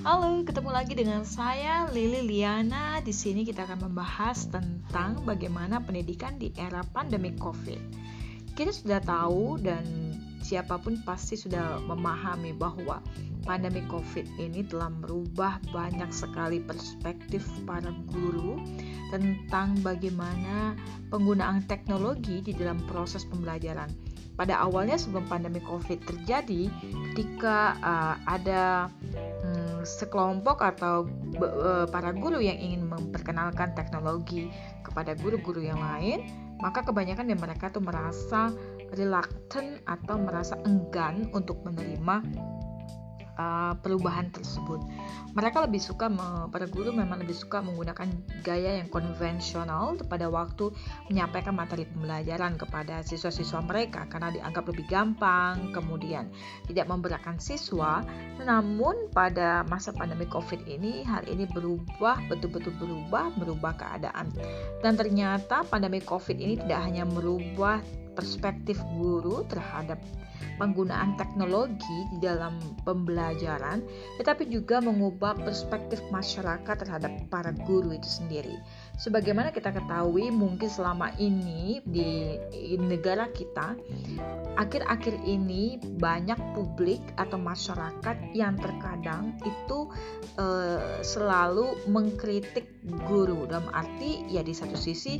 Halo, ketemu lagi dengan saya Lili Liana. Di sini kita akan membahas tentang bagaimana pendidikan di era pandemi Covid. Kita sudah tahu dan siapa pun pasti sudah memahami bahwa pandemi Covid ini telah merubah banyak sekali perspektif para guru tentang bagaimana penggunaan teknologi di dalam proses pembelajaran. Pada awalnya sebelum pandemi Covid terjadi, ketika uh, ada sekelompok atau e, para guru yang ingin memperkenalkan teknologi kepada guru-guru yang lain, maka kebanyakan dari mereka tuh merasa reluctant atau merasa enggan untuk menerima uh, perubahan tersebut. Mereka lebih suka, para guru memang lebih suka menggunakan gaya yang konvensional pada waktu menyampaikan materi pembelajaran kepada siswa-siswa mereka karena dianggap lebih gampang, kemudian tidak memberatkan siswa. Namun pada masa pandemi COVID ini hal ini berubah, betul-betul berubah, merubah keadaan. Dan ternyata pandemi COVID ini tidak hanya merubah perspektif guru terhadap penggunaan teknologi di dalam pembelajaran, tetapi juga mengubah perspektif masyarakat terhadap para guru itu sendiri. Sebagaimana kita ketahui, mungkin selama ini di, negara kita, akhir-akhir ini banyak publik atau masyarakat yang terkadang itu uh, selalu mengkritik guru dalam arti ya di satu sisi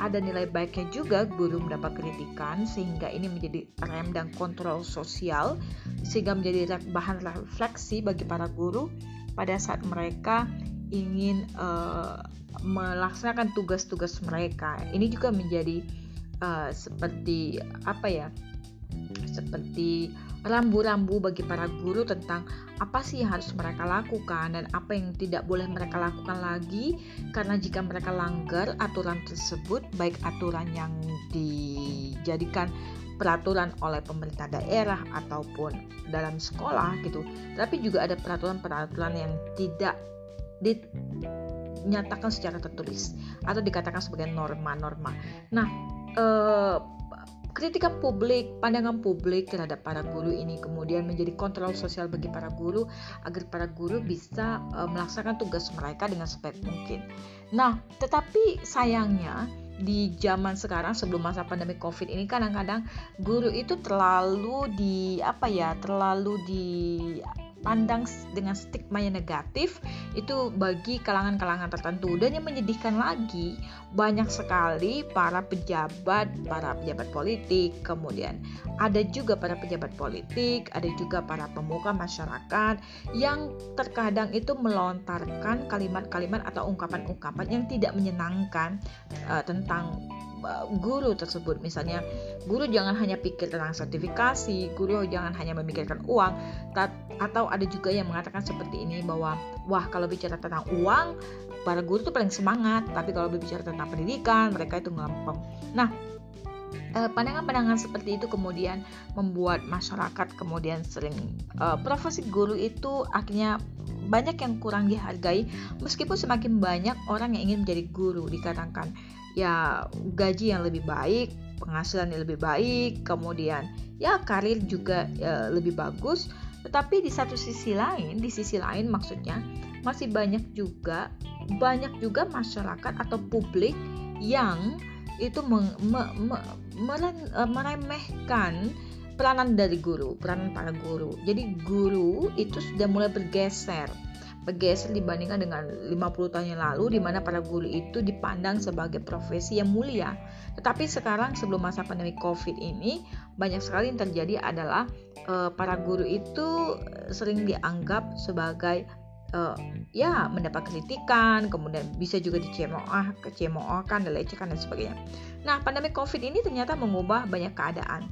ada nilai baiknya juga guru mendapat kritikan sehingga ini menjadi rem dan kontrol sosial sehingga menjadi bahan refleksi bagi para guru pada saat mereka ingin uh, melaksanakan tugas-tugas mereka. Ini juga menjadi uh, seperti apa ya? Seperti rambu-rambu bagi para guru tentang apa sih yang harus mereka lakukan dan apa yang tidak boleh mereka lakukan lagi karena jika mereka langgar aturan tersebut baik aturan yang dijadikan peraturan oleh pemerintah daerah ataupun dalam sekolah gitu tapi juga ada peraturan-peraturan yang tidak dinyatakan secara tertulis atau dikatakan sebagai norma-norma. Nah, eh, kritikan publik, pandangan publik terhadap para guru ini kemudian menjadi kontrol sosial bagi para guru agar para guru bisa uh, melaksanakan tugas mereka dengan sebaik mungkin. Nah, tetapi sayangnya di zaman sekarang sebelum masa pandemi Covid ini kadang-kadang guru itu terlalu di apa ya, terlalu di pandang dengan stigma yang negatif itu bagi kalangan-kalangan tertentu. Dan yang menyedihkan lagi banyak sekali para pejabat para pejabat politik. Kemudian ada juga para pejabat politik ada juga para pemuka masyarakat yang terkadang itu melontarkan kalimat-kalimat atau ungkapan-ungkapan yang tidak menyenangkan uh, tentang guru tersebut. Misalnya guru jangan hanya pikir tentang sertifikasi guru jangan hanya memikirkan uang atau ada juga yang mengatakan seperti ini bahwa wah kalau bicara tentang uang para guru itu paling semangat tapi kalau berbicara tentang pendidikan mereka itu ngelampeng nah pandangan-pandangan seperti itu kemudian membuat masyarakat kemudian sering uh, profesi guru itu akhirnya banyak yang kurang dihargai meskipun semakin banyak orang yang ingin menjadi guru dikatakan ya gaji yang lebih baik, penghasilan yang lebih baik, kemudian ya karir juga ya, lebih bagus. Tetapi di satu sisi lain, di sisi lain maksudnya masih banyak juga banyak juga masyarakat atau publik yang itu meng, me, me, meren, e, meremehkan peranan dari guru, peranan para guru. Jadi guru itu sudah mulai bergeser bergeser dibandingkan dengan 50 tahun yang lalu di mana para guru itu dipandang sebagai profesi yang mulia. Tetapi sekarang sebelum masa pandemi Covid ini banyak sekali yang terjadi adalah uh, para guru itu sering dianggap sebagai uh, ya mendapat kritikan, kemudian bisa juga dicemooh, kecemoohkan, dilecehkan dan sebagainya. Nah, pandemi Covid ini ternyata mengubah banyak keadaan.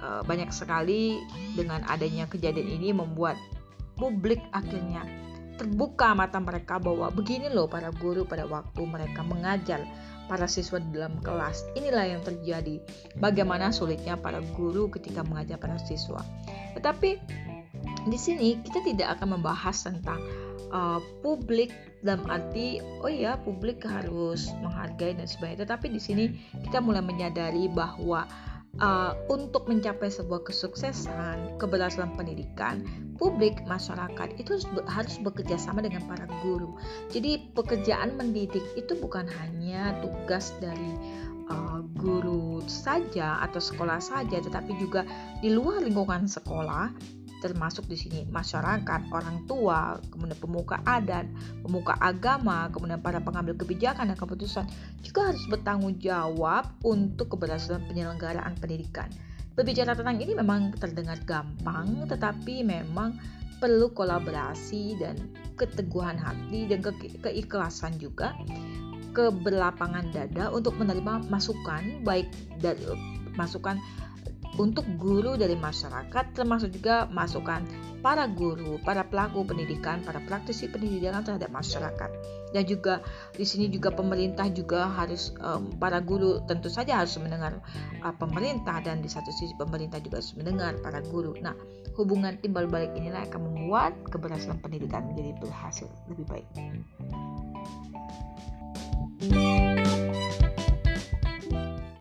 Uh, banyak sekali dengan adanya kejadian ini membuat publik akhirnya terbuka mata mereka bahwa begini loh para guru pada waktu mereka mengajar para siswa di dalam kelas. Inilah yang terjadi. Bagaimana sulitnya para guru ketika mengajar para siswa. Tetapi di sini kita tidak akan membahas tentang uh, publik dalam arti oh ya publik harus menghargai dan sebagainya. Tetapi di sini kita mulai menyadari bahwa uh, untuk mencapai sebuah kesuksesan keberhasilan pendidikan publik masyarakat itu harus bekerja sama dengan para guru. Jadi pekerjaan mendidik itu bukan hanya tugas dari uh, guru saja atau sekolah saja, tetapi juga di luar lingkungan sekolah termasuk di sini masyarakat, orang tua, kemudian pemuka adat, pemuka agama, kemudian para pengambil kebijakan dan keputusan juga harus bertanggung jawab untuk keberhasilan penyelenggaraan pendidikan. Berbicara tentang ini memang terdengar gampang, tetapi memang perlu kolaborasi dan keteguhan hati dan ke keikhlasan juga keberlapangan dada untuk menerima masukan baik dari masukan untuk guru dari masyarakat termasuk juga masukan para guru, para pelaku pendidikan, para praktisi pendidikan terhadap masyarakat. Dan juga di sini juga pemerintah juga harus um, para guru tentu saja harus mendengar uh, pemerintah dan di satu sisi pemerintah juga harus mendengar para guru. Nah, hubungan timbal balik inilah akan membuat keberhasilan pendidikan menjadi berhasil lebih baik.